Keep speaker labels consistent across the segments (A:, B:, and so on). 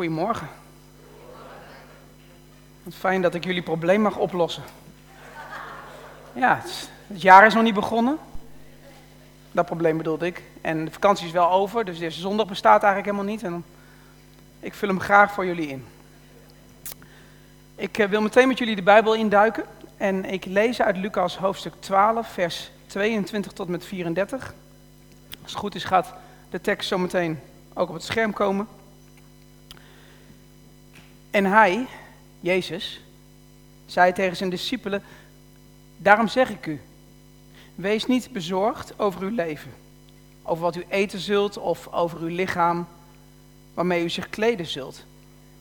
A: Goedemorgen. Wat fijn dat ik jullie probleem mag oplossen. Ja, het, jaar is nog niet begonnen. Dat probleem bedoelde ik. En de vakantie is wel over, dus deze zondag bestaat eigenlijk helemaal niet. En ik vul hem graag voor jullie in. Ik eh, wil meteen met jullie de Bijbel induiken. En ik lees uit Lucas hoofdstuk 12, vers 22 tot met 34. Als het goed is gaat de tekst zo meteen ook op het scherm komen. En hij, Jezus, zei tegen zijn discipelen, daarom zeg ik u, wees niet bezorgd over uw leven, over wat u eten zult of over uw lichaam, waarmee u zich kleden zult.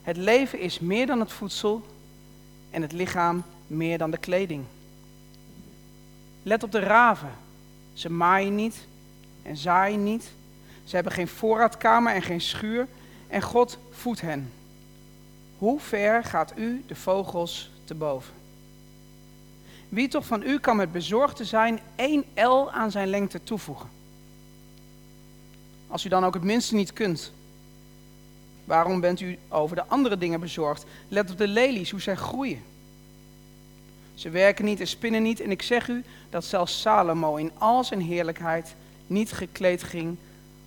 A: Het leven is meer dan het voedsel en het lichaam meer dan de kleding. Let op de raven. Ze maaien niet en zaaien niet. Ze hebben geen voorraadkamer en geen schuur. En God voedt hen. Hoe ver gaat u de vogels te boven? Wie toch van u kan met bezorgd zijn één L aan zijn lengte toevoegen? Als u dan ook het minste niet kunt, waarom bent u over de andere dingen bezorgd? Let op de lelies, hoe zij groeien. Ze werken niet en spinnen niet. En ik zeg u dat zelfs Salomo in al zijn heerlijkheid niet gekleed ging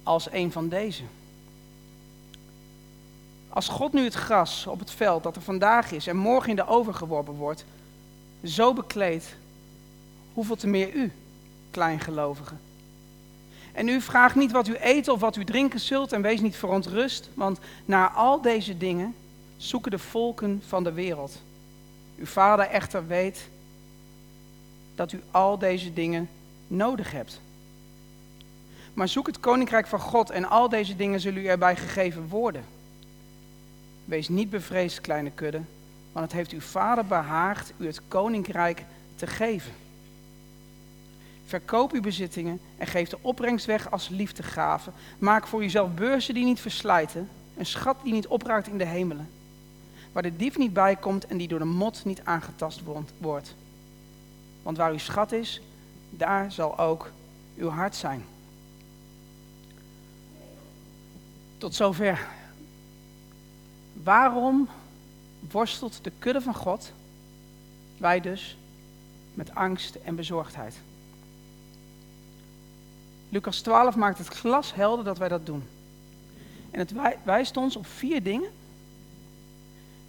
A: als een van deze. Als God nu het gras op het veld dat er vandaag is en morgen in de oven geworpen wordt, zo bekleedt, hoeveel te meer u, kleingelovigen. En u vraagt niet wat u eten of wat u drinken zult en wees niet verontrust, want naar al deze dingen zoeken de volken van de wereld. Uw vader echter weet dat u al deze dingen nodig hebt. Maar zoek het koninkrijk van God en al deze dingen zullen u erbij gegeven worden. Wees niet bevreesd, kleine kudde, want het heeft uw vader behaagd u het koninkrijk te geven. Verkoop uw bezittingen en geef de opbrengst weg als liefdegave. Maak voor uzelf beurzen die niet verslijten, een schat die niet opraakt in de hemelen, waar de dief niet bij komt en die door de mot niet aangetast wordt. Want waar uw schat is, daar zal ook uw hart zijn. Tot zover. Waarom worstelt de kudde van God, wij dus, met angst en bezorgdheid? Lucas 12 maakt het glashelder dat wij dat doen. En het wijst ons op vier dingen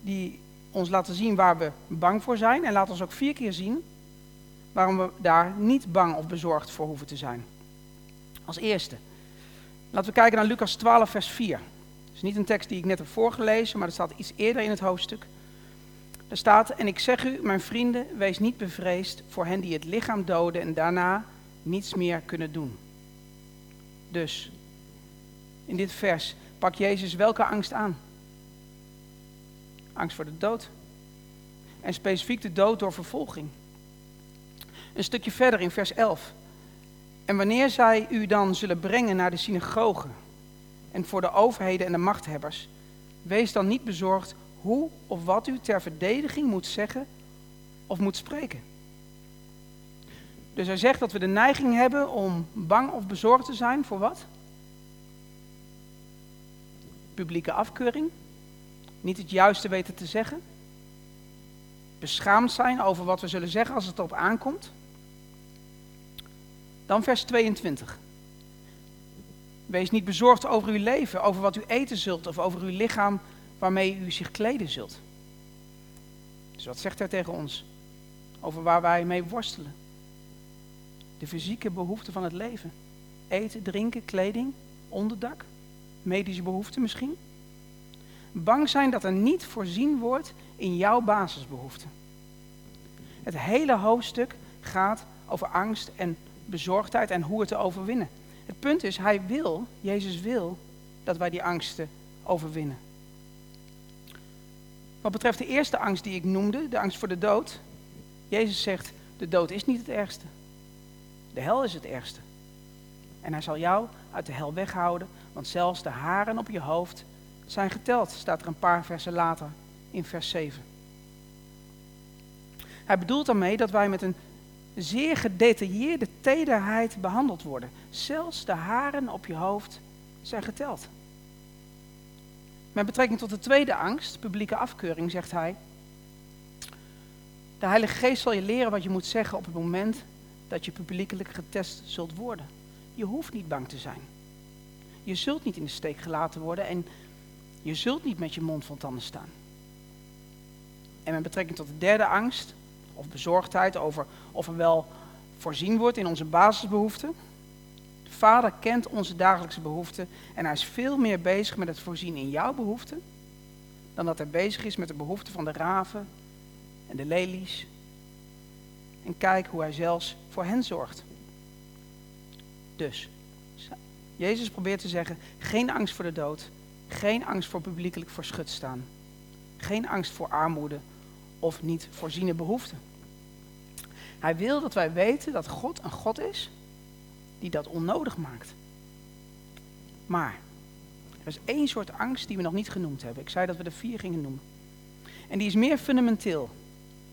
A: die ons laten zien waar we bang voor zijn. En laat ons ook vier keer zien waarom we daar niet bang of bezorgd voor hoeven te zijn. Als eerste, laten we kijken naar Lucas 12, vers 4. Niet een tekst die ik net heb voorgelezen, maar er staat iets eerder in het hoofdstuk. Er staat, en ik zeg u, mijn vrienden, wees niet bevreesd voor hen die het lichaam doden en daarna niets meer kunnen doen. Dus, in dit vers pak Jezus welke angst aan? Angst voor de dood. En specifiek de dood door vervolging. Een stukje verder in vers 11. En wanneer zij u dan zullen brengen naar de synagogen en voor de overheden en de machthebbers, wees dan niet bezorgd hoe of wat u ter verdediging moet zeggen of moet spreken. Dus hij zegt dat we de neiging hebben om bang of bezorgd te zijn voor wat? Publieke afkeuring, niet het juiste weten te zeggen, beschaamd zijn over wat we zullen zeggen als het erop aankomt. Dan vers 22. Wees niet bezorgd over uw leven, over wat u eten zult of over uw lichaam waarmee u zich kleden zult. Dus wat zegt hij tegen ons? Over waar wij mee worstelen. De fysieke behoeften van het leven. Eten, drinken, kleding, onderdak, medische behoeften misschien. Bang zijn dat er niet voorzien wordt in jouw basisbehoeften. Het hele hoofdstuk gaat over angst en bezorgdheid en hoe het te overwinnen. Het punt is, hij wil, Jezus wil, dat wij die angsten overwinnen. Wat betreft de eerste angst die ik noemde, de angst voor de dood, Jezus zegt, de dood is niet het ergste. De hel is het ergste. En hij zal jou uit de hel weghouden, want zelfs de haren op je hoofd zijn geteld, staat er een paar versen later in vers 7. Hij bedoelt daarmee dat wij met een zeer gedetailleerde tederheid behandeld worden. Zelfs de haren op je hoofd zijn geteld. Met betrekking tot de tweede angst, publieke afkeuring, zegt hij: De Heilige Geest zal je leren wat je moet zeggen op het moment dat je publiekelijk getest zult worden. Je hoeft niet bang te zijn. Je zult niet in de steek gelaten worden en je zult niet met je mond van tanden staan. En met betrekking tot de derde angst, of bezorgdheid over of er wel voorzien wordt in onze basisbehoeften. De Vader kent onze dagelijkse behoeften en hij is veel meer bezig met het voorzien in jouw behoeften dan dat hij bezig is met de behoeften van de raven en de lelies. En kijk hoe hij zelfs voor hen zorgt. Dus, Jezus probeert te zeggen, geen angst voor de dood, geen angst voor publiekelijk voor staan, geen angst voor armoede of niet voorziene behoeften. Hij wil dat wij weten dat God een God is die dat onnodig maakt. Maar er is één soort angst die we nog niet genoemd hebben. Ik zei dat we de vier gingen noemen. En die is meer fundamenteel,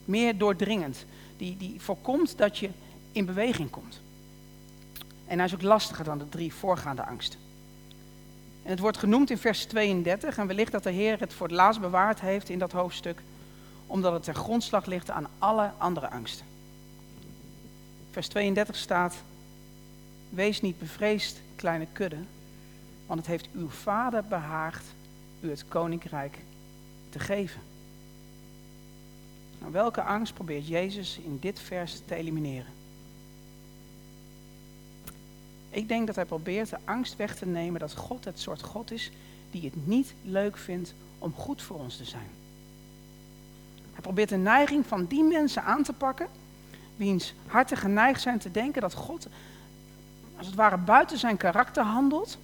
A: meer doordringend. Die, die voorkomt dat je in beweging komt. En hij is ook lastiger dan de drie voorgaande angsten. En het wordt genoemd in vers 32 en wellicht dat de Heer het voor het laatst bewaard heeft in dat hoofdstuk, omdat het ter grondslag ligt aan alle andere angsten. Vers 32 staat, wees niet bevreesd, kleine kudde, want het heeft uw vader behaagd u het koninkrijk te geven. Nou, welke angst probeert Jezus in dit vers te elimineren? Ik denk dat hij probeert de angst weg te nemen dat God het soort God is die het niet leuk vindt om goed voor ons te zijn. Hij probeert de neiging van die mensen aan te pakken, wiens harten geneigd zijn te denken dat God als het ware buiten zijn karakter handelt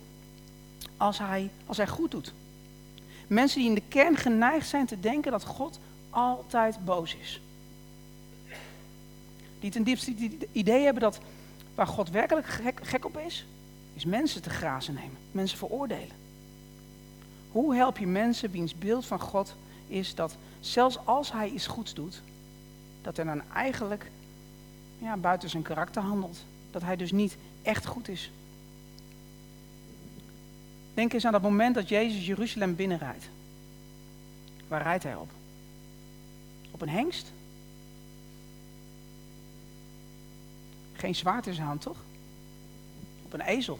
A: als hij, als hij goed doet. Mensen die in de kern geneigd zijn te denken dat God altijd boos is. Die ten diepste het idee hebben dat waar God werkelijk gek, gek op is, is mensen te grazen nemen, mensen veroordelen. Hoe help je mensen wiens beeld van God is dat zelfs als hij iets goeds doet, dat hij dan eigenlijk ja, buiten zijn karakter handelt. Dat hij dus niet echt goed is. Denk eens aan dat moment dat Jezus Jeruzalem binnenrijdt. Waar rijdt hij op? Op een hengst? Geen zwaard in zijn hand, toch? Op een ezel.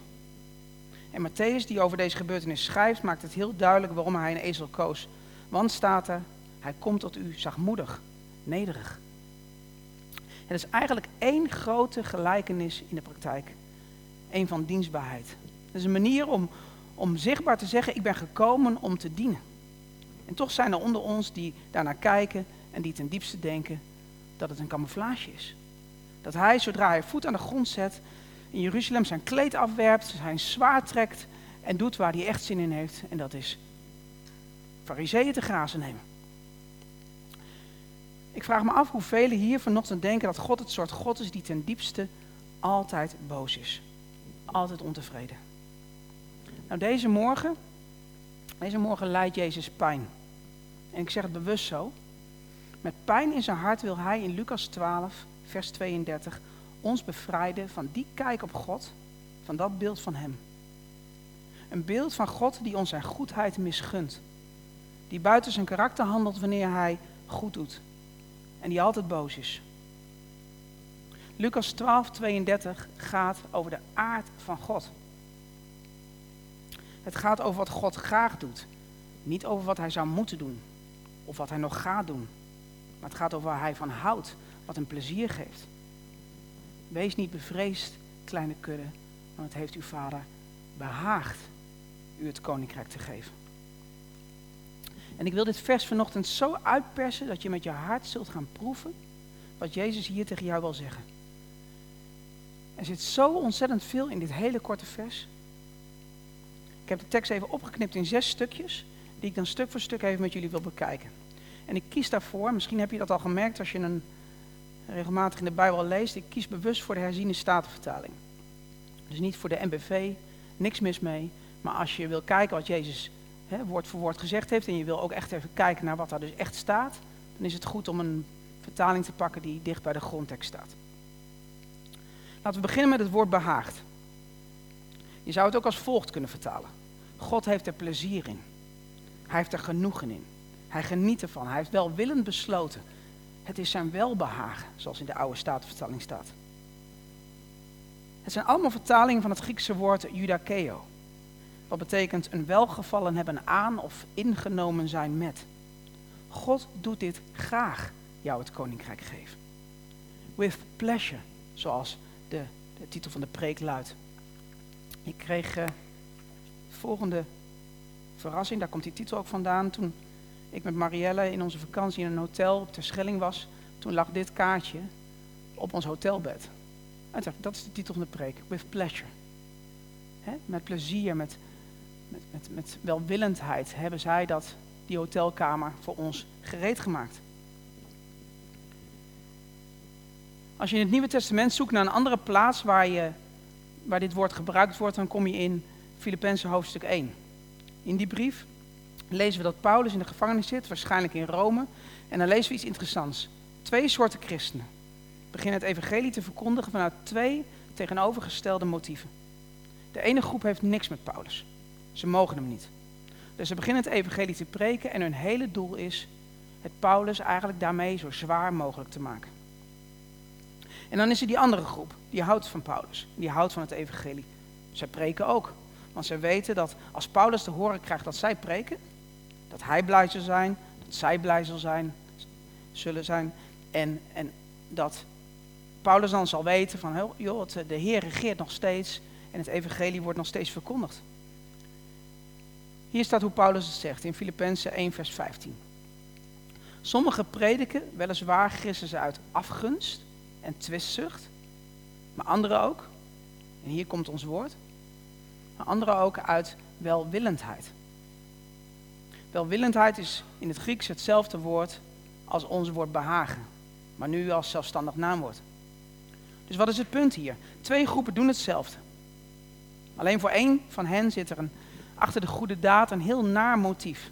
A: En Matthäus, die over deze gebeurtenis schrijft, maakt het heel duidelijk waarom hij een ezel koos. Want staat er, hij komt tot u zachtmoedig, nederig. Het is eigenlijk één grote gelijkenis in de praktijk. Eén van dienstbaarheid. Het is een manier om, om zichtbaar te zeggen, ik ben gekomen om te dienen. En toch zijn er onder ons die daarnaar kijken en die ten diepste denken dat het een camouflage is. Dat hij, zodra hij voet aan de grond zet, in Jeruzalem zijn kleed afwerpt, zijn zwaard trekt en doet waar hij echt zin in heeft. En dat is fariseeën te grazen nemen. Ik vraag me af hoe hier vanochtend denken dat God het soort God is die ten diepste altijd boos is. Altijd ontevreden. Nou, deze morgen, deze morgen lijdt Jezus pijn. En ik zeg het bewust zo. Met pijn in zijn hart wil hij in Lucas 12, vers 32, ons bevrijden van die kijk op God, van dat beeld van Hem. Een beeld van God die ons zijn goedheid misgunt. Die buiten zijn karakter handelt wanneer Hij goed doet en die altijd boos is. Lucas 12, 32 gaat over de aard van God. Het gaat over wat God graag doet, niet over wat hij zou moeten doen of wat hij nog gaat doen. Maar het gaat over waar hij van houdt, wat hem plezier geeft. Wees niet bevreesd, kleine kudde, want het heeft uw vader behaagd u het koninkrijk te geven. En ik wil dit vers vanochtend zo uitpersen dat je met je hart zult gaan proeven wat Jezus hier tegen jou wil zeggen. Er zit zo ontzettend veel in dit hele korte vers. Ik heb de tekst even opgeknipt in zes stukjes, die ik dan stuk voor stuk even met jullie wil bekijken. En ik kies daarvoor, misschien heb je dat al gemerkt als je een regelmatig in de Bijbel leest, ik kies bewust voor de herziene statenvertaling. Dus niet voor de MBV, niks mis mee. Maar als je wil kijken wat Jezus hè, woord voor woord gezegd heeft en je wil ook echt even kijken naar wat daar dus echt staat, dan is het goed om een vertaling te pakken die dicht bij de grondtekst staat. Laten we beginnen met het woord behaagd. Je zou het ook als volgt kunnen vertalen. God heeft er plezier in. Hij heeft er genoegen in. Hij geniet ervan. Hij heeft welwillend besloten. Het is zijn welbehagen, zoals in de oude statenvertaling staat. Het zijn allemaal vertalingen van het Griekse woord judakeo. Wat betekent een welgevallen hebben aan of ingenomen zijn met. God doet dit graag, jou het koninkrijk geven. With pleasure, zoals de, de titel van de preek luidt. Ik kreeg uh, volgende verrassing, daar komt die titel ook vandaan. Toen ik met Marielle in onze vakantie in een hotel op Terschelling was, toen lag dit kaartje op ons hotelbed. En dat is de titel van de preek, with pleasure. Met plezier, met, met, met, met welwillendheid hebben zij dat, die hotelkamer voor ons gereed gemaakt. Als je in het Nieuwe Testament zoekt naar een andere plaats waar, je, waar dit woord gebruikt wordt, dan kom je in Filippenzen hoofdstuk 1. In die brief lezen we dat Paulus in de gevangenis zit, waarschijnlijk in Rome. En dan lezen we iets interessants. Twee soorten christenen beginnen het evangelie te verkondigen vanuit twee tegenovergestelde motieven. De ene groep heeft niks met Paulus. Ze mogen hem niet. Dus ze beginnen het evangelie te preken en hun hele doel is het Paulus eigenlijk daarmee zo zwaar mogelijk te maken. En dan is er die andere groep, die houdt van Paulus, die houdt van het evangelie. Zij preken ook, want zij weten dat als Paulus te horen krijgt dat zij preken, dat hij blij zal zijn, dat zij blij zal zijn, zullen zijn. En, en dat Paulus dan zal weten van, joh, de Heer regeert nog steeds en het evangelie wordt nog steeds verkondigd. Hier staat hoe Paulus het zegt in Filippenzen 1 vers 15. Sommige prediken weliswaar ze uit afgunst en twistzucht, maar anderen ook, en hier komt ons woord, maar anderen ook uit welwillendheid. Welwillendheid is in het Grieks hetzelfde woord als ons woord behagen, maar nu als zelfstandig naamwoord. Dus wat is het punt hier? Twee groepen doen hetzelfde. Alleen voor één van hen zit er een, achter de goede daad een heel naar motief.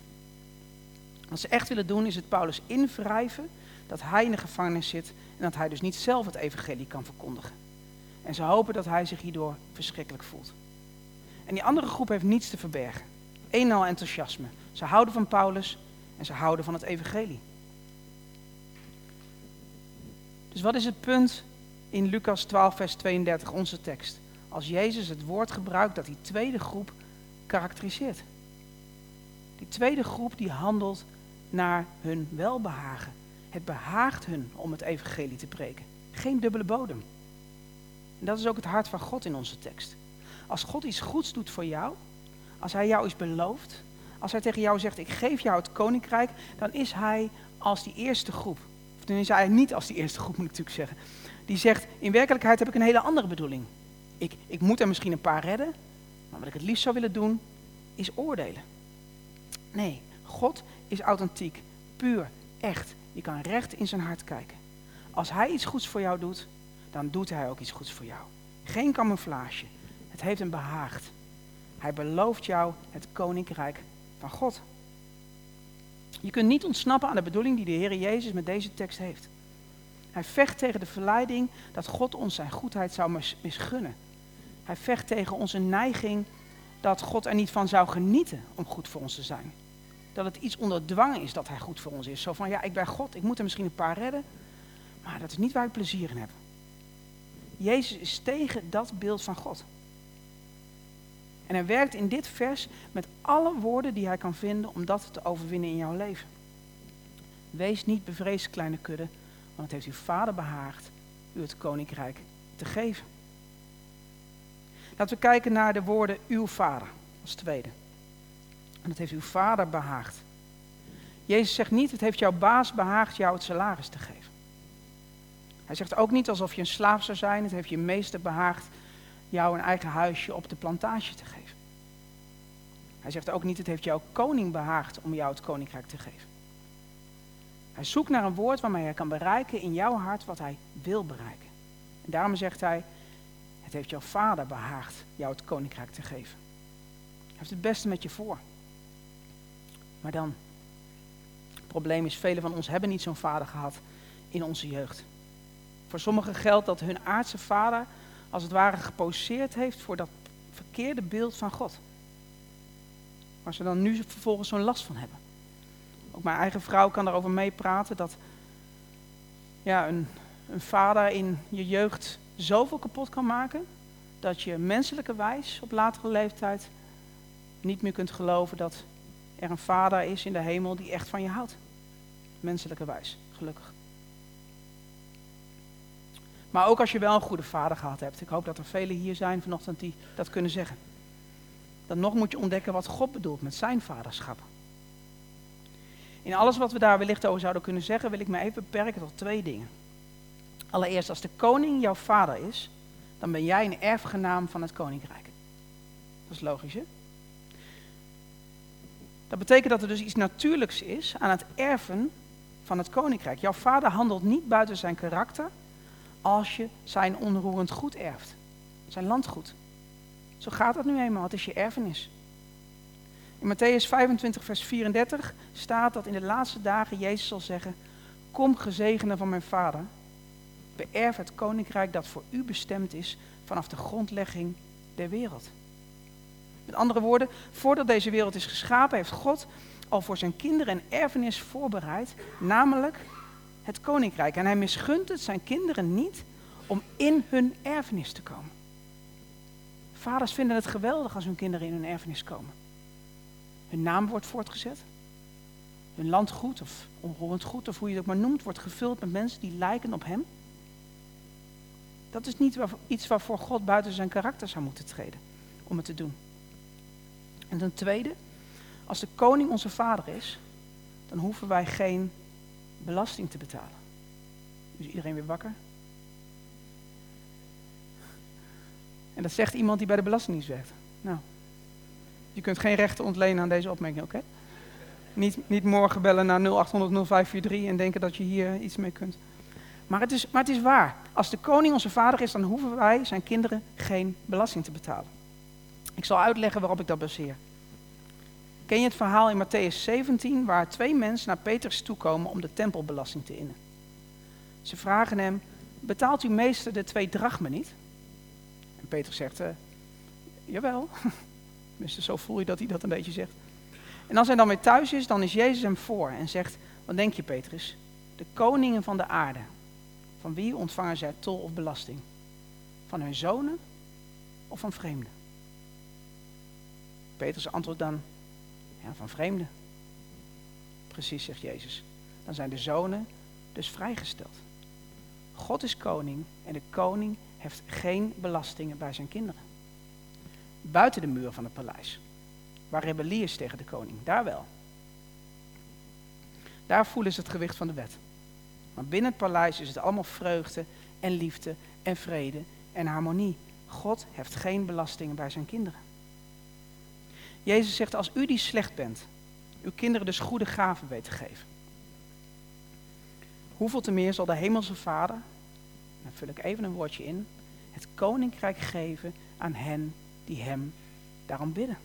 A: Wat ze echt willen doen is het Paulus invrijven dat hij in de gevangenis zit en dat hij dus niet zelf het evangelie kan verkondigen. En ze hopen dat hij zich hierdoor verschrikkelijk voelt. En die andere groep heeft niets te verbergen. Een al enthousiasme. Ze houden van Paulus en ze houden van het evangelie. Dus wat is het punt in Lucas 12, vers 32, onze tekst? Als Jezus het woord gebruikt dat die tweede groep karakteriseert. Die tweede groep die handelt naar hun welbehagen. Het behaagt hun om het evangelie te preken. Geen dubbele bodem. En dat is ook het hart van God in onze tekst. Als God iets goeds doet voor jou, als Hij jou iets belooft, als Hij tegen jou zegt, ik geef jou het koninkrijk, dan is Hij als die eerste groep. Of dan is Hij niet als die eerste groep, moet ik natuurlijk zeggen. Die zegt, in werkelijkheid heb ik een hele andere bedoeling. Ik, ik moet er misschien een paar redden, maar wat ik het liefst zou willen doen, is oordelen. Nee, God is authentiek, puur, echt. Je kan recht in zijn hart kijken. Als Hij iets goeds voor jou doet, dan doet Hij ook iets goeds voor jou. Geen camouflage. Het heeft hem behaagd. Hij belooft jou het koninkrijk van God. Je kunt niet ontsnappen aan de bedoeling die de Heer Jezus met deze tekst heeft. Hij vecht tegen de verleiding dat God ons zijn goedheid zou misgunnen. Hij vecht tegen onze neiging dat God er niet van zou genieten om goed voor ons te zijn. Dat het iets onder dwang is dat hij goed voor ons is. Zo van, ja, ik ben God, ik moet er misschien een paar redden, maar dat is niet waar ik plezier in heb. Jezus is tegen dat beeld van God. En hij werkt in dit vers met alle woorden die hij kan vinden om dat te overwinnen in jouw leven. Wees niet bevreesd, kleine kudde, want het heeft uw vader behaagd u het koninkrijk te geven. Laten we kijken naar de woorden uw vader als tweede. En het heeft uw vader behaagd. Jezus zegt niet, het heeft jouw baas behaagd jou het salaris te geven. Hij zegt ook niet alsof je een slaaf zou zijn, het heeft je meester behaagd jou een eigen huisje op de plantage te geven. Hij zegt ook niet, het heeft jouw koning behaagd om jou het koninkrijk te geven. Hij zoekt naar een woord waarmee hij kan bereiken in jouw hart wat hij wil bereiken. En daarom zegt hij, het heeft jouw vader behaagd jou het koninkrijk te geven. Hij heeft het beste met je voor. Maar dan, het probleem is, velen van ons hebben niet zo'n vader gehad in onze jeugd. Voor sommigen geldt dat hun aardse vader als het ware geposeerd heeft voor dat verkeerde beeld van God. waar ze dan nu vervolgens zo'n last van hebben. Ook mijn eigen vrouw kan daarover meepraten dat ja, een, een vader in je jeugd zoveel kapot kan maken dat je menselijke wijs op latere leeftijd niet meer kunt geloven dat er een vader is in de hemel die echt van je houdt. Menselijke wijs, gelukkig. Maar ook als je wel een goede vader gehad hebt. Ik hoop dat er velen hier zijn vanochtend die dat kunnen zeggen. Dan nog moet je ontdekken wat God bedoelt met zijn vaderschap. In alles wat we daar wellicht over zouden kunnen zeggen, wil ik me even beperken tot twee dingen. Allereerst, als de koning jouw vader is, dan ben jij een erfgenaam van het koninkrijk. Dat is logisch, hè? Dat betekent dat er dus iets natuurlijks is aan het erven van het koninkrijk. Jouw vader handelt niet buiten zijn karakter als je zijn onroerend goed erft. Zijn landgoed. Zo gaat dat nu eenmaal, het is je erfenis. In Matthäus 25, vers 34 staat dat in de laatste dagen Jezus zal zeggen: Kom gezegende van mijn vader, beërf het koninkrijk dat voor u bestemd is vanaf de grondlegging der wereld. Met andere woorden, voordat deze wereld is geschapen, heeft God al voor zijn kinderen een erfenis voorbereid, namelijk het koninkrijk. En hij misgunt het zijn kinderen niet om in hun erfenis te komen. Vaders vinden het geweldig als hun kinderen in hun erfenis komen. Hun naam wordt voortgezet. Hun landgoed of onroerend goed, of hoe je het ook maar noemt, wordt gevuld met mensen die lijken op hem. Dat is niet iets waarvoor God buiten zijn karakter zou moeten treden om het te doen. En ten tweede, als de koning onze vader is, dan hoeven wij geen belasting te betalen. Is iedereen weer wakker? En dat zegt iemand die bij de Belastingdienst werkt. Nou, je kunt geen rechten ontlenen aan deze opmerking, oké? Niet, niet morgen bellen naar 0800 0543 en denken dat je hier iets mee kunt. Maar het, is, maar het is waar. Als de koning onze vader is, dan hoeven wij, zijn kinderen, geen belasting te betalen. Ik zal uitleggen waarop ik dat baseer. Ken je het verhaal in Matthäus 17, waar twee mensen naar Petrus toekomen om de tempelbelasting te innen? Ze vragen hem, betaalt uw meester de twee drachmen niet? En Petrus zegt, uh, jawel. Zo voel je dat hij dat een beetje zegt. En als hij dan weer thuis is, dan is Jezus hem voor en zegt, wat denk je Petrus? De koningen van de aarde, van wie ontvangen zij tol of belasting? Van hun zonen of van vreemden? Petrus antwoordt dan, ja, van vreemden. Precies, zegt Jezus. Dan zijn de zonen dus vrijgesteld. God is koning en de koning heeft geen belastingen bij zijn kinderen. Buiten de muur van het paleis, waar rebellie is tegen de koning, daar wel. Daar voelen ze het gewicht van de wet. Maar binnen het paleis is het allemaal vreugde en liefde en vrede en harmonie. God heeft geen belastingen bij zijn kinderen. Jezus zegt, als u die slecht bent, uw kinderen dus goede gaven weet te geven. Hoeveel te meer zal de hemelse vader, dan vul ik even een woordje in, het koninkrijk geven aan hen die hem daarom bidden.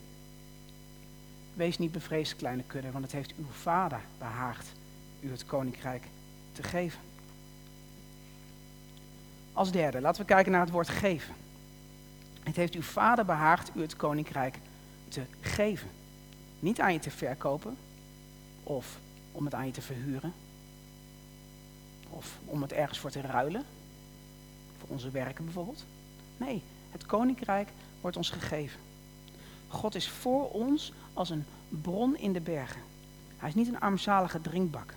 A: Wees niet bevreesd, kleine kudde, want het heeft uw vader behaagd u het koninkrijk geven. Als derde, laten we kijken naar het woord geven. Het heeft uw vader behaagd u het koninkrijk te geven. Niet aan je te verkopen of om het aan je te verhuren of om het ergens voor te ruilen. Voor onze werken bijvoorbeeld. Nee, het koninkrijk wordt ons gegeven. God is voor ons als een bron in de bergen. Hij is niet een armzalige drinkbak.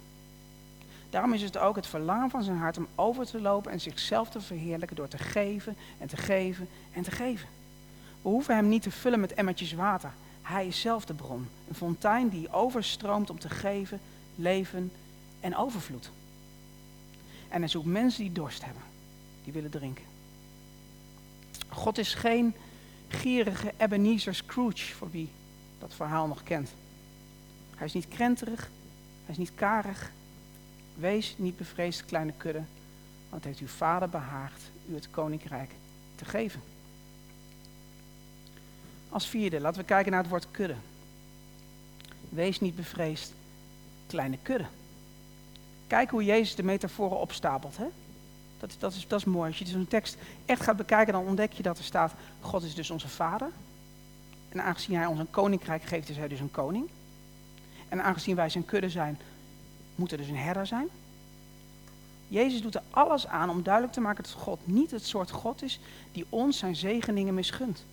A: Daarom is het ook het verlangen van zijn hart om over te lopen en zichzelf te verheerlijken door te geven en te geven en te geven. We hoeven hem niet te vullen met emmertjes water. Hij is zelf de bron, een fontein die overstroomt om te geven, leven en overvloed. En hij zoekt mensen die dorst hebben, die willen drinken. God is geen gierige Ebenezer Scrooge, voor wie dat verhaal nog kent. Hij is niet krenterig, hij is niet karig. Wees niet bevreesd, kleine kudde, want heeft uw vader behaagd u het koninkrijk te geven. Als vierde, laten we kijken naar het woord kudde. Wees niet bevreesd, kleine kudde. Kijk hoe Jezus de metaforen opstapelt. Hè? Dat, dat, is, dat is mooi. Als je zo'n tekst echt gaat bekijken, dan ontdek je dat er staat: God is dus onze vader. En aangezien hij ons een koninkrijk geeft, is hij dus een koning. En aangezien wij zijn kudde zijn, moet er dus een herder zijn. Jezus doet er alles aan om duidelijk te maken dat God niet het soort God is die ons zijn zegeningen misgunt.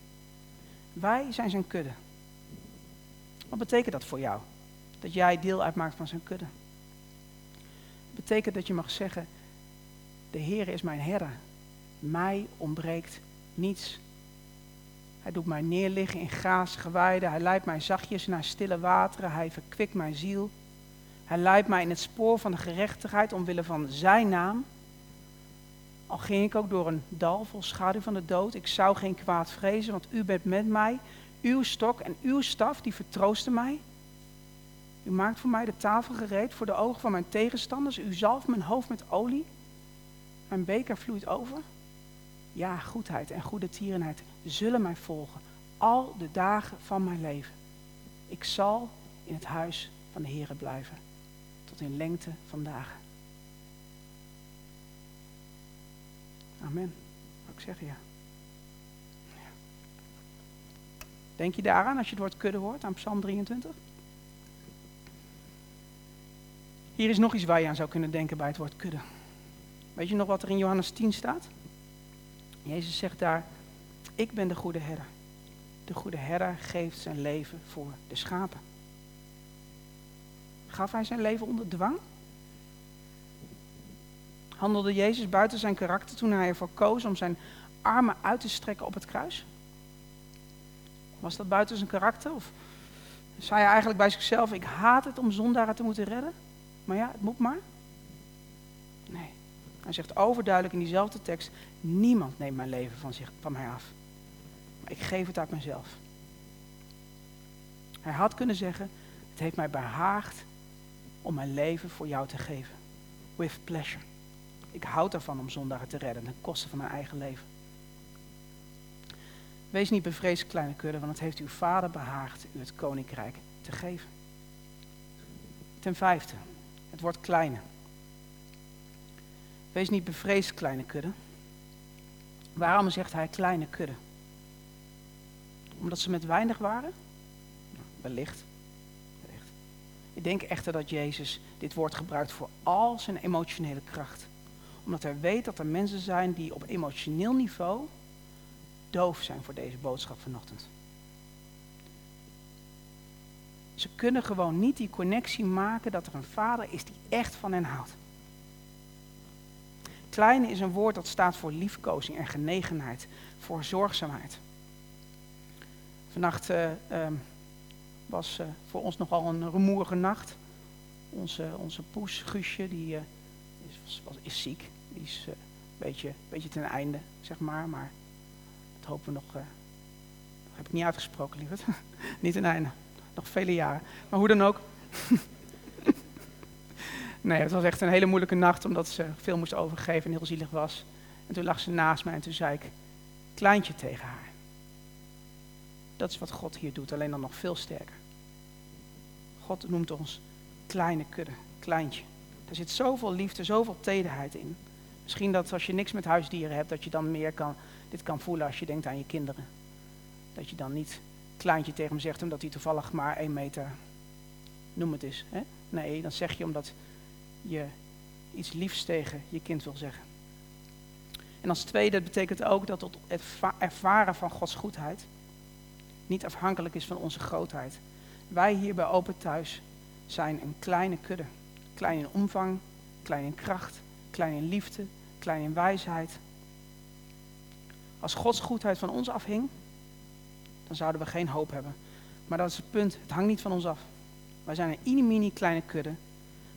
A: Wij zijn zijn kudde. Wat betekent dat voor jou? Dat jij deel uitmaakt van zijn kudde. Het betekent dat je mag zeggen, de Heer is mijn herder. Mij ontbreekt niets. Hij doet mij neerliggen in grazige weiden. Hij leidt mij zachtjes naar stille wateren. Hij verkwikt mijn ziel. Hij leidt mij in het spoor van de gerechtigheid omwille van zijn naam. Al ging ik ook door een dal vol schaduw van de dood, ik zou geen kwaad vrezen, want u bent met mij. Uw stok en uw staf, die vertroosten mij. U maakt voor mij de tafel gereed voor de ogen van mijn tegenstanders. U zalft mijn hoofd met olie. Mijn beker vloeit over. Ja, goedheid en goede tierenheid zullen mij volgen al de dagen van mijn leven. Ik zal in het huis van de Heere blijven in lengte van dagen. Amen. Wat ik zeggen, ja. Denk je daaraan als je het woord kudde hoort, aan Psalm 23? Hier is nog iets waar je aan zou kunnen denken bij het woord kudde. Weet je nog wat er in Johannes 10 staat? Jezus zegt daar, ik ben de goede herder. De goede herder geeft zijn leven voor de schapen. Gaf hij zijn leven onder dwang? Handelde Jezus buiten zijn karakter toen hij ervoor koos om zijn armen uit te strekken op het kruis? Was dat buiten zijn karakter? Of zei hij eigenlijk bij zichzelf, ik haat het om zondaren te moeten redden? Maar ja, het moet maar. Nee. Hij zegt overduidelijk in diezelfde tekst, niemand neemt mijn leven van, zich, van mij af. Maar ik geef het uit mezelf. Hij had kunnen zeggen, het heeft mij behaagd om mijn leven voor jou te geven. With pleasure. Ik houd ervan om zondagen te redden ten koste van mijn eigen leven. Wees niet bevreesd, kleine kudde, want het heeft uw vader behaagd u het koninkrijk te geven. Ten vijfde, het wordt kleine. Wees niet bevreesd, kleine kudde. Waarom zegt hij kleine kudde? Omdat ze met weinig waren? Wellicht. Wellicht. Ik denk echter dat Jezus dit woord gebruikt voor al zijn emotionele kracht. Omdat hij weet dat er mensen zijn die op emotioneel niveau doof zijn voor deze boodschap vanochtend. Ze kunnen gewoon niet die connectie maken dat er een vader is die echt van hen houdt. Kleine is een woord dat staat voor liefkozing en genegenheid, voor zorgzaamheid. Vannacht uh, uh, was uh, voor ons nogal een rumoerige nacht. Onze, onze poes, Guusje, die eh, is, was, is, ziek. Die is een beetje, beetje ten einde, zeg maar. Maar dat hopen we nog. dat heb ik niet uitgesproken, lieverd. niet ten einde. Nog vele jaren. Maar hoe dan ook. Nee, het was echt een hele moeilijke nacht omdat ze veel moest overgeven en heel zielig was. En toen lag ze naast mij en toen zei ik, kleintje tegen haar. Dat is wat God hier doet, alleen dan nog veel sterker. God noemt ons kleine kudde, kleintje. Er zit zoveel liefde, zoveel tederheid in. Misschien dat als je niks met huisdieren hebt, dat je dan meer kan, dit kan voelen als je denkt aan je kinderen. Dat je dan niet kleintje tegen hem zegt omdat hij toevallig maar één meter, noem het eens. Hè? Nee, dan zeg je omdat je iets liefs tegen je kind wil zeggen. En als tweede betekent ook dat het ervaren van Gods goedheid niet afhankelijk is van onze grootheid. Wij hier bij Open Thuis zijn een kleine kudde. Klein in omvang, klein in kracht, klein in liefde, klein in wijsheid. Als Gods goedheid van ons afhing, dan zouden we geen hoop hebben. Maar dat is het punt, het hangt niet van ons af. Wij zijn een mini kleine kudde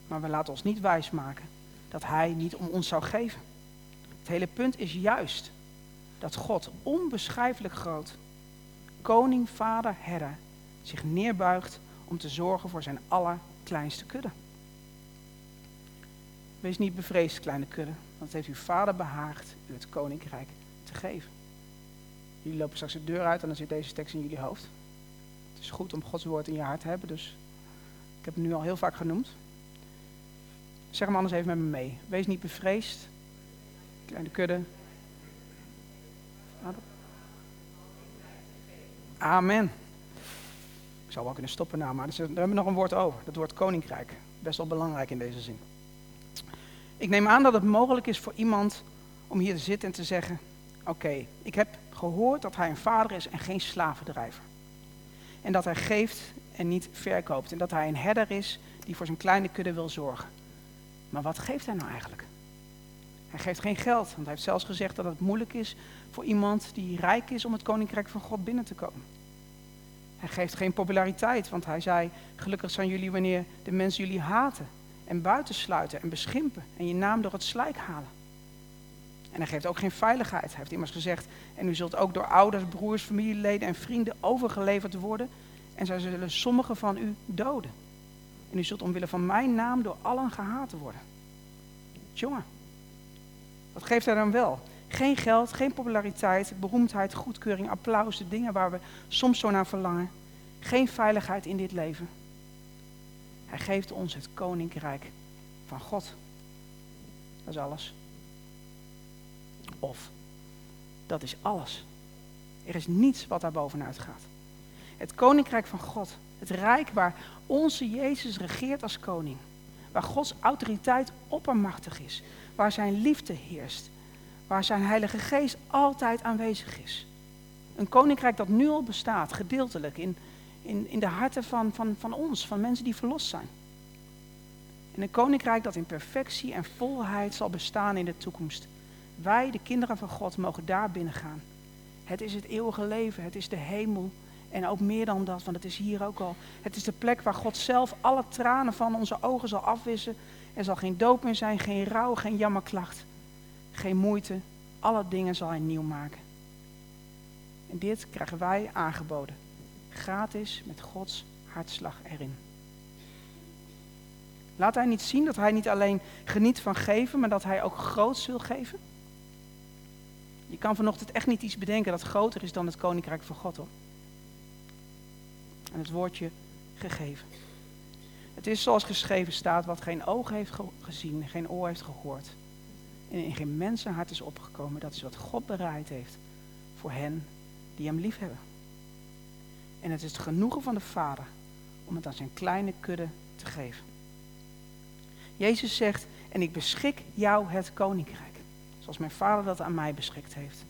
A: maar we laten ons niet wijsmaken dat Hij niet om ons zou geven. Het hele punt is juist dat God onbeschrijfelijk groot, koning, vader, herder, zich neerbuigt om te zorgen voor zijn allerkleinste kudde. Wees niet bevreesd, kleine kudde, want het heeft uw vader behaagd u het koninkrijk te geven. Jullie lopen straks de deur uit en dan zit deze tekst in jullie hoofd. Het is goed om Gods woord in je hart te hebben, dus ik heb het nu al heel vaak genoemd. Zeg hem anders even met me mee. Wees niet bevreesd. Kleine kudde. Amen. Zou wel kunnen stoppen nou, maar daar hebben we nog een woord over. Dat woord koninkrijk. Best wel belangrijk in deze zin. Ik neem aan dat het mogelijk is voor iemand om hier te zitten en te zeggen: Oké, ik heb gehoord dat hij een vader is en geen slavendrijver. En dat hij geeft en niet verkoopt. En dat hij een herder is die voor zijn kleine kudde wil zorgen. Maar wat geeft hij nou eigenlijk? Hij geeft geen geld, want hij heeft zelfs gezegd dat het moeilijk is voor iemand die rijk is om het koninkrijk van God binnen te komen. Hij geeft geen populariteit, want hij zei: Gelukkig zijn jullie wanneer de mensen jullie haten en buitensluiten en beschimpen en je naam door het slijk halen. En hij geeft ook geen veiligheid. Hij heeft immers gezegd: En u zult ook door ouders, broers, familieleden en vrienden overgeleverd worden. En zij zullen sommigen van u doden. En u zult omwille van mijn naam door allen gehaat worden. Jongen, wat geeft hij dan wel? Geen geld, geen populariteit, beroemdheid, goedkeuring, applaus, de dingen waar we soms zo naar verlangen. Geen veiligheid in dit leven. Hij geeft ons het koninkrijk van God. Dat is alles. Of, dat is alles. Er is niets wat daar bovenuit gaat. Het koninkrijk van God, het rijk waar onze Jezus regeert als koning, waar Gods autoriteit oppermachtig is, waar zijn liefde heerst, waar zijn Heilige Geest altijd aanwezig is. Een koninkrijk dat nu al bestaat, gedeeltelijk in, in, in de harten van, van, van ons, van mensen die verlost zijn. En een koninkrijk dat in perfectie en volheid zal bestaan in de toekomst. Wij, de kinderen van God, mogen daar binnen gaan. Het is het eeuwige leven, het is de hemel. En ook meer dan dat, want het is hier ook al. Het is de plek waar God zelf alle tranen van onze ogen zal afwissen. Er zal geen dood meer zijn, geen rouw, geen jammerklacht, geen moeite. Alle dingen zal hij nieuw maken. En dit krijgen wij aangeboden. Gratis met Gods hartslag erin. Laat hij niet zien dat hij niet alleen geniet van geven, maar dat hij ook groots wil geven? Je kan vanochtend echt niet iets bedenken dat groter is dan het koninkrijk van God hoor. En het woordje gegeven. Het is zoals geschreven staat, wat geen oog heeft gezien, geen oor heeft gehoord. En in geen mensenhart is opgekomen. Dat is wat God bereid heeft voor hen die hem lief hebben. En het is het genoegen van de Vader om het aan zijn kleine kudde te geven. Jezus zegt, en ik beschik jou het koninkrijk, zoals mijn Vader dat aan mij beschikt heeft.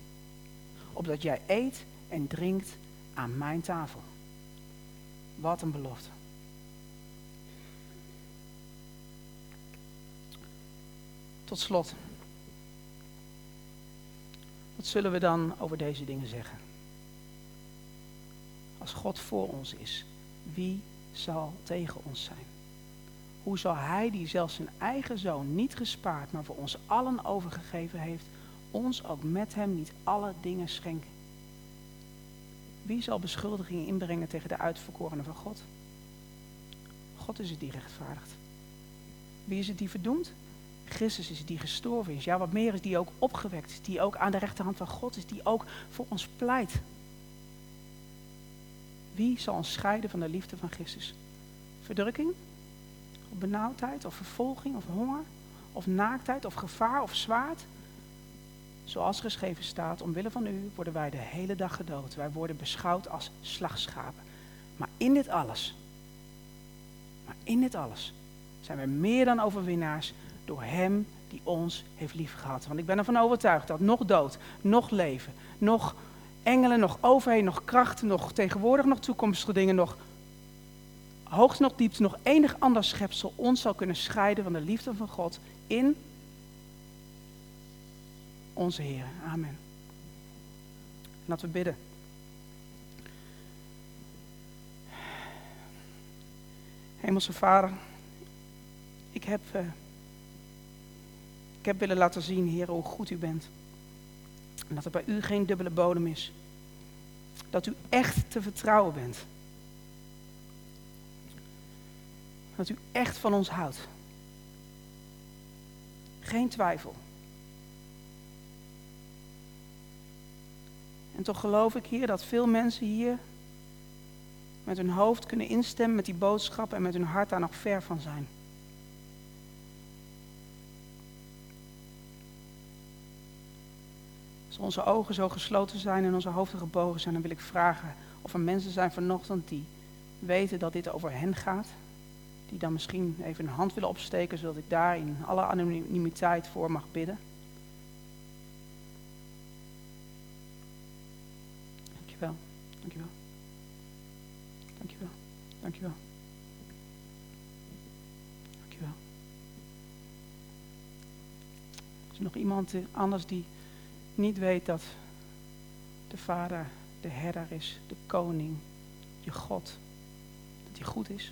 A: Opdat jij eet en drinkt aan mijn tafel. Wat een belofte. Tot slot. Wat zullen we dan over deze dingen zeggen? Als God voor ons is, wie zal tegen ons zijn? Hoe zal Hij, die zelfs zijn eigen zoon niet gespaard, maar voor ons allen overgegeven heeft, ons ook met Hem niet alle dingen schenken? Wie zal beschuldigingen inbrengen tegen de uitverkorenen van God? God is het die rechtvaardigt. Wie is het die verdoemt? Christus is die gestorven is. Ja, wat meer is die ook opgewekt is. Die ook aan de rechterhand van God is. Die ook voor ons pleit. Wie zal ons scheiden van de liefde van Christus? Verdrukking? Of benauwdheid? Of vervolging? Of honger? Of naaktheid? Of gevaar? Of zwaard? Zoals geschreven staat, omwille van u worden wij de hele dag gedood. Wij worden beschouwd als slagschapen. Maar in dit alles, maar in dit alles zijn we meer dan overwinnaars door Hem die ons heeft liefgehad. Want ik ben ervan overtuigd dat nog dood, nog leven, nog engelen, nog overheid, nog krachten, nog tegenwoordig, nog toekomstige dingen, nog hoogst, nog diepte, nog enig ander schepsel ons zal kunnen scheiden van de liefde van God in onze Heer. Amen. Laten we bidden. Hemelse Vader, ik heb, uh, ik heb willen laten zien, Heer, hoe goed u bent. En dat er bij u geen dubbele bodem is. Dat u echt te vertrouwen bent. Dat u echt van ons houdt. Geen twijfel. En toch geloof ik hier dat veel mensen hier met hun hoofd kunnen instemmen met die boodschap en met hun hart daar nog ver van zijn. Als onze ogen zo gesloten zijn en onze hoofden gebogen zijn, dan wil ik vragen of er mensen zijn vanochtend die weten dat dit over hen gaat. Die dan misschien even een hand willen opsteken, zodat ik daar in alle anonimiteit voor mag bidden. Dankjewel. Dankjewel. Dankjewel. Dankjewel. Dankjewel. Is er nog iemand anders die niet weet dat de Vader de herder is, de koning, je God, dat hij goed is?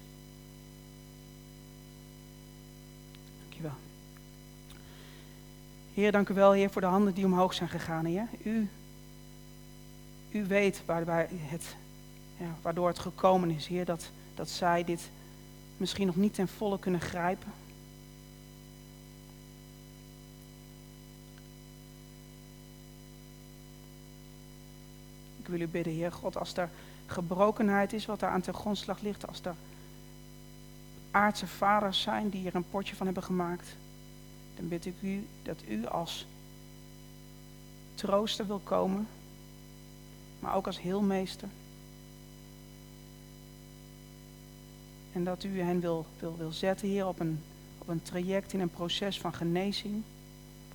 A: Dankjewel. Heer, dank u wel, Heer, voor de handen die omhoog zijn gegaan, Heer. U, u weet waar, het, ja, waardoor het gekomen is, Heer, dat, dat zij dit misschien nog niet ten volle kunnen grijpen. U bidden, Heer God, als er gebrokenheid is wat daar aan ten grondslag ligt, als er aardse vaders zijn die er een potje van hebben gemaakt, dan bid ik u dat u als trooster wil komen, maar ook als heelmeester. En dat u hen wil, wil, wil zetten, Heer, op een, op een traject in een proces van genezing.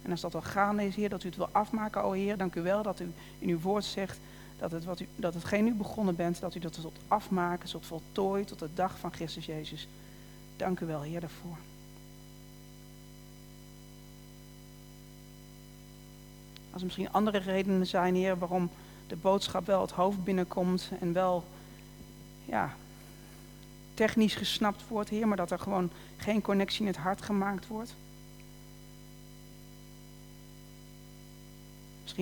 A: En als dat al gaande is, Heer, dat u het wil afmaken, o Heer, dank u wel dat u in uw woord zegt dat, het wat u, dat hetgeen u begonnen bent, dat u dat tot afmaken, tot voltooien, tot de dag van Christus Jezus. Dank u wel, Heer, daarvoor. Als er misschien andere redenen zijn, Heer, waarom de boodschap wel het hoofd binnenkomt en wel, ja, technisch gesnapt wordt, Heer, maar dat er gewoon geen connectie in het hart gemaakt wordt.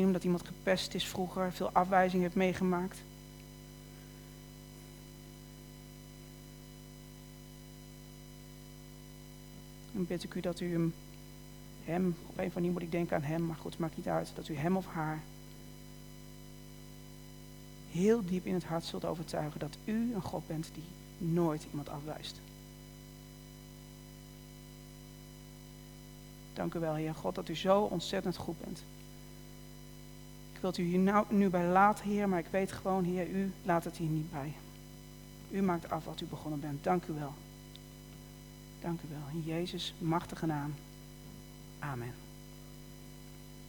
A: Omdat iemand gepest is vroeger, veel afwijzing heeft meegemaakt. Dan bid ik u dat u hem, hem, op een van die moet ik denken aan hem, maar goed, maakt niet uit, dat u hem of haar heel diep in het hart zult overtuigen dat u een God bent die nooit iemand afwijst. Dank u wel, Heer God, dat u zo ontzettend goed bent. Het u hier nou, nu bij laten, Heer, maar ik weet gewoon, Heer, u laat het hier niet bij. U maakt af wat u begonnen bent. Dank u wel. Dank u wel. In Jezus' machtige naam. Amen.